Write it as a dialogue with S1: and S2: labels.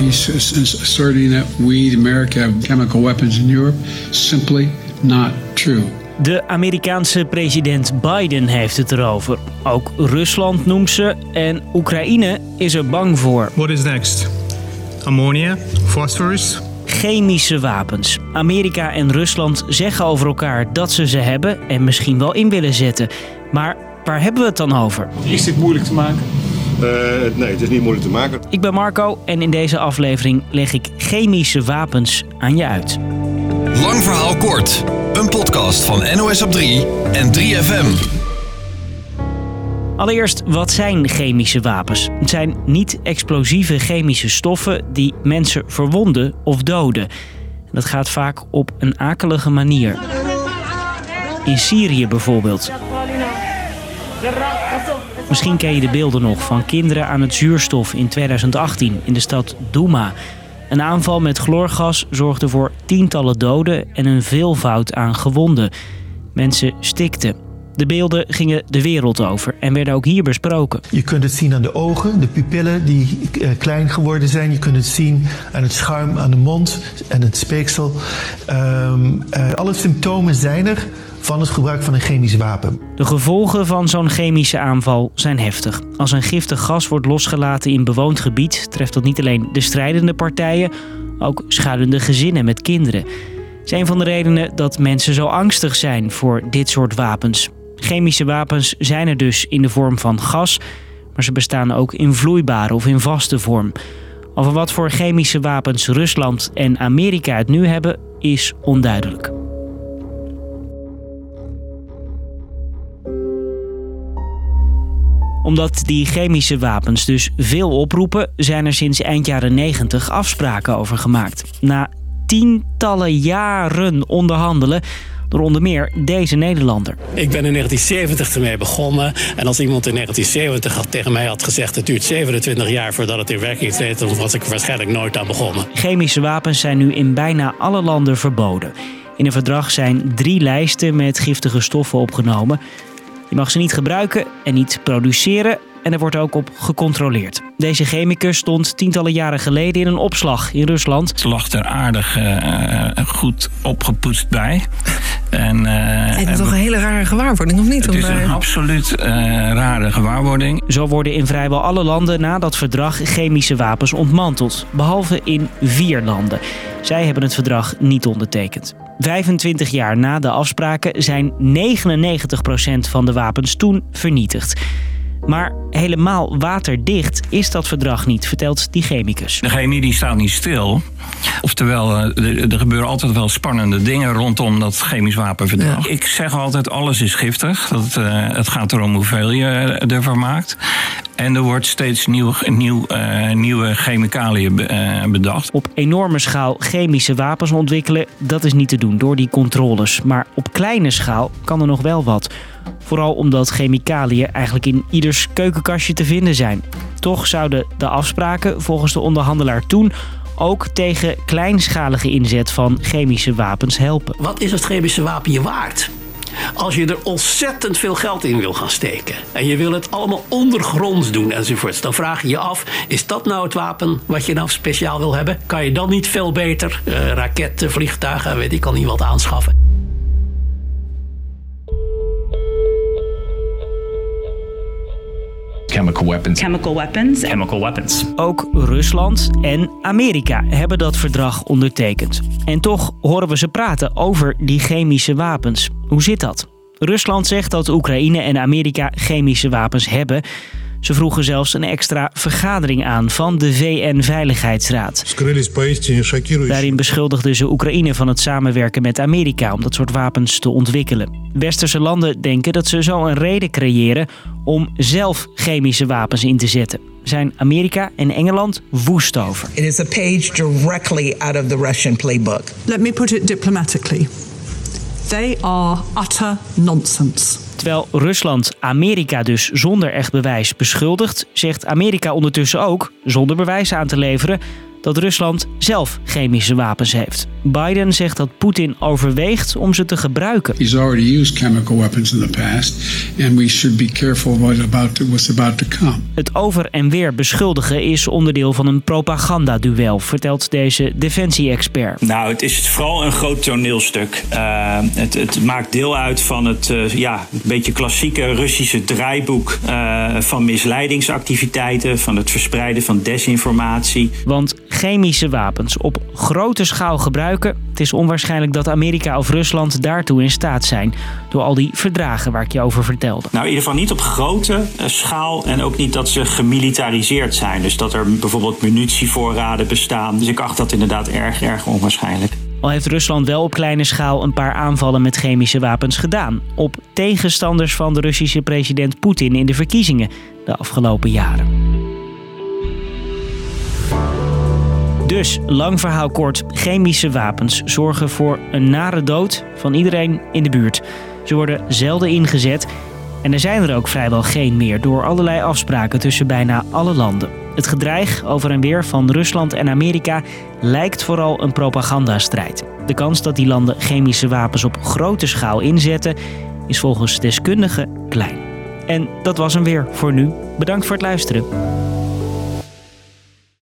S1: he's asserting that we, America, have chemical weapons in Europe. Simply not true.
S2: De Amerikaanse president Biden heeft het erover. Ook Rusland noemt ze en Oekraïne is er bang voor.
S3: What is next? Ammonia? Phosphorus?
S2: Chemische wapens. Amerika en Rusland zeggen over elkaar dat ze ze hebben en misschien wel in willen zetten. Maar waar hebben we het dan over?
S4: Is dit moeilijk te maken?
S5: Uh, nee, het is niet moeilijk te maken.
S2: Ik ben Marco en in deze aflevering leg ik chemische wapens aan je uit.
S6: Lang verhaal kort. Een podcast van NOS op 3 en 3FM.
S2: Allereerst, wat zijn chemische wapens? Het zijn niet-explosieve chemische stoffen die mensen verwonden of doden. Dat gaat vaak op een akelige manier. In Syrië bijvoorbeeld. Misschien ken je de beelden nog van kinderen aan het zuurstof in 2018 in de stad Douma. Een aanval met chloorgas zorgde voor tientallen doden en een veelvoud aan gewonden. Mensen stikten. De beelden gingen de wereld over en werden ook hier besproken.
S7: Je kunt het zien aan de ogen, de pupillen die eh, klein geworden zijn. Je kunt het zien aan het schuim aan de mond en het speeksel. Um, uh, alle symptomen zijn er van het gebruik van een chemisch wapen.
S2: De gevolgen van zo'n chemische aanval zijn heftig. Als een giftig gas wordt losgelaten in bewoond gebied, treft dat niet alleen de strijdende partijen, ook schuilende gezinnen met kinderen. Het is een van de redenen dat mensen zo angstig zijn voor dit soort wapens. Chemische wapens zijn er dus in de vorm van gas, maar ze bestaan ook in vloeibare of in vaste vorm. Over wat voor chemische wapens Rusland en Amerika het nu hebben, is onduidelijk. Omdat die chemische wapens dus veel oproepen, zijn er sinds eind jaren 90 afspraken over gemaakt. Na tientallen jaren onderhandelen door onder meer deze Nederlander.
S8: Ik ben in 1970 ermee begonnen. En als iemand in 1970 had, tegen mij had gezegd... het duurt 27 jaar voordat het in werking treedt... dan was ik waarschijnlijk nooit aan begonnen.
S2: Chemische wapens zijn nu in bijna alle landen verboden. In een verdrag zijn drie lijsten met giftige stoffen opgenomen. Je mag ze niet gebruiken en niet produceren en er wordt ook op gecontroleerd. Deze chemicus stond tientallen jaren geleden in een opslag in Rusland.
S9: Het lag er aardig uh, goed opgepoetst bij. En, uh,
S10: het is toch een hele rare gewaarwording, of niet?
S9: Het is een absoluut uh, rare gewaarwording.
S2: Zo worden in vrijwel alle landen na dat verdrag chemische wapens ontmanteld. Behalve in vier landen. Zij hebben het verdrag niet ondertekend. 25 jaar na de afspraken zijn 99% van de wapens toen vernietigd. Maar helemaal waterdicht is dat verdrag niet, vertelt die chemicus.
S9: De chemie die staat niet stil. Oftewel, eh, er gebeuren altijd wel spannende dingen rondom dat chemisch wapenverdrag. Ik zeg altijd, alles is giftig. Dat, uh, het gaat erom hoeveel je ervan maakt. En er wordt steeds nieuw, nieuw, uh, nieuwe chemicaliën bedacht.
S2: Op enorme schaal chemische wapens ontwikkelen, dat is niet te doen door die controles. Maar op kleine schaal kan er nog wel wat. Vooral omdat chemicaliën eigenlijk in ieders keukenkastje te vinden zijn. Toch zouden de afspraken volgens de onderhandelaar toen ook tegen kleinschalige inzet van chemische wapens helpen.
S8: Wat is het chemische wapen je waard? Als je er ontzettend veel geld in wil gaan steken en je wil het allemaal ondergronds doen enzovoorts, dan vraag je je af: is dat nou het wapen wat je nou speciaal wil hebben? Kan je dan niet veel beter uh, raketten, vliegtuigen, weet ik al niet wat aanschaffen?
S11: Chemical weapons.
S12: Chemical weapons.
S11: Chemical weapons.
S2: Ook Rusland en Amerika hebben dat verdrag ondertekend. En toch horen we ze praten over die chemische wapens. Hoe zit dat? Rusland zegt dat Oekraïne en Amerika chemische wapens hebben. Ze vroegen zelfs een extra vergadering aan van de VN-veiligheidsraad. Daarin beschuldigden ze Oekraïne van het samenwerken met Amerika om dat soort wapens te ontwikkelen. Westerse landen denken dat ze zo een reden creëren om zelf chemische wapens in te zetten. Zijn Amerika en Engeland woest over.
S13: It is a page directly out of the Russian playbook.
S14: Let me put it diplomatically. They are utter nonsense.
S2: Terwijl Rusland Amerika dus zonder echt bewijs beschuldigt, zegt Amerika ondertussen ook, zonder bewijs aan te leveren, dat Rusland zelf chemische wapens heeft. Biden zegt dat Poetin overweegt om ze te gebruiken.
S1: He's already used chemical weapons in the past, and we should be careful what about to, what's about to come.
S2: Het over en weer beschuldigen is onderdeel van een propagandaduel, vertelt deze defensie-expert.
S4: Nou, het is vooral een groot toneelstuk. Uh, het, het, maakt deel uit van het uh, ja, een beetje klassieke Russische draaiboek uh, van misleidingsactiviteiten, van het verspreiden van desinformatie.
S2: Want chemische wapens op grote schaal gebruiken, het is onwaarschijnlijk dat Amerika of Rusland daartoe in staat zijn. Door al die verdragen waar ik je over vertelde.
S4: Nou, in ieder geval niet op grote uh, schaal en ook niet dat ze gemilitariseerd zijn. Dus dat er bijvoorbeeld munitievoorraden bestaan. Dus ik acht dat inderdaad erg, erg onwaarschijnlijk.
S2: Al heeft Rusland wel op kleine schaal een paar aanvallen met chemische wapens gedaan. Op tegenstanders van de Russische president Poetin in de verkiezingen de afgelopen jaren. Dus, lang verhaal kort, chemische wapens zorgen voor een nare dood van iedereen in de buurt. Ze worden zelden ingezet en er zijn er ook vrijwel geen meer door allerlei afspraken tussen bijna alle landen. Het gedreig over en weer van Rusland en Amerika lijkt vooral een propagandastrijd. De kans dat die landen chemische wapens op grote schaal inzetten is volgens deskundigen klein. En dat was hem weer voor nu. Bedankt voor het luisteren.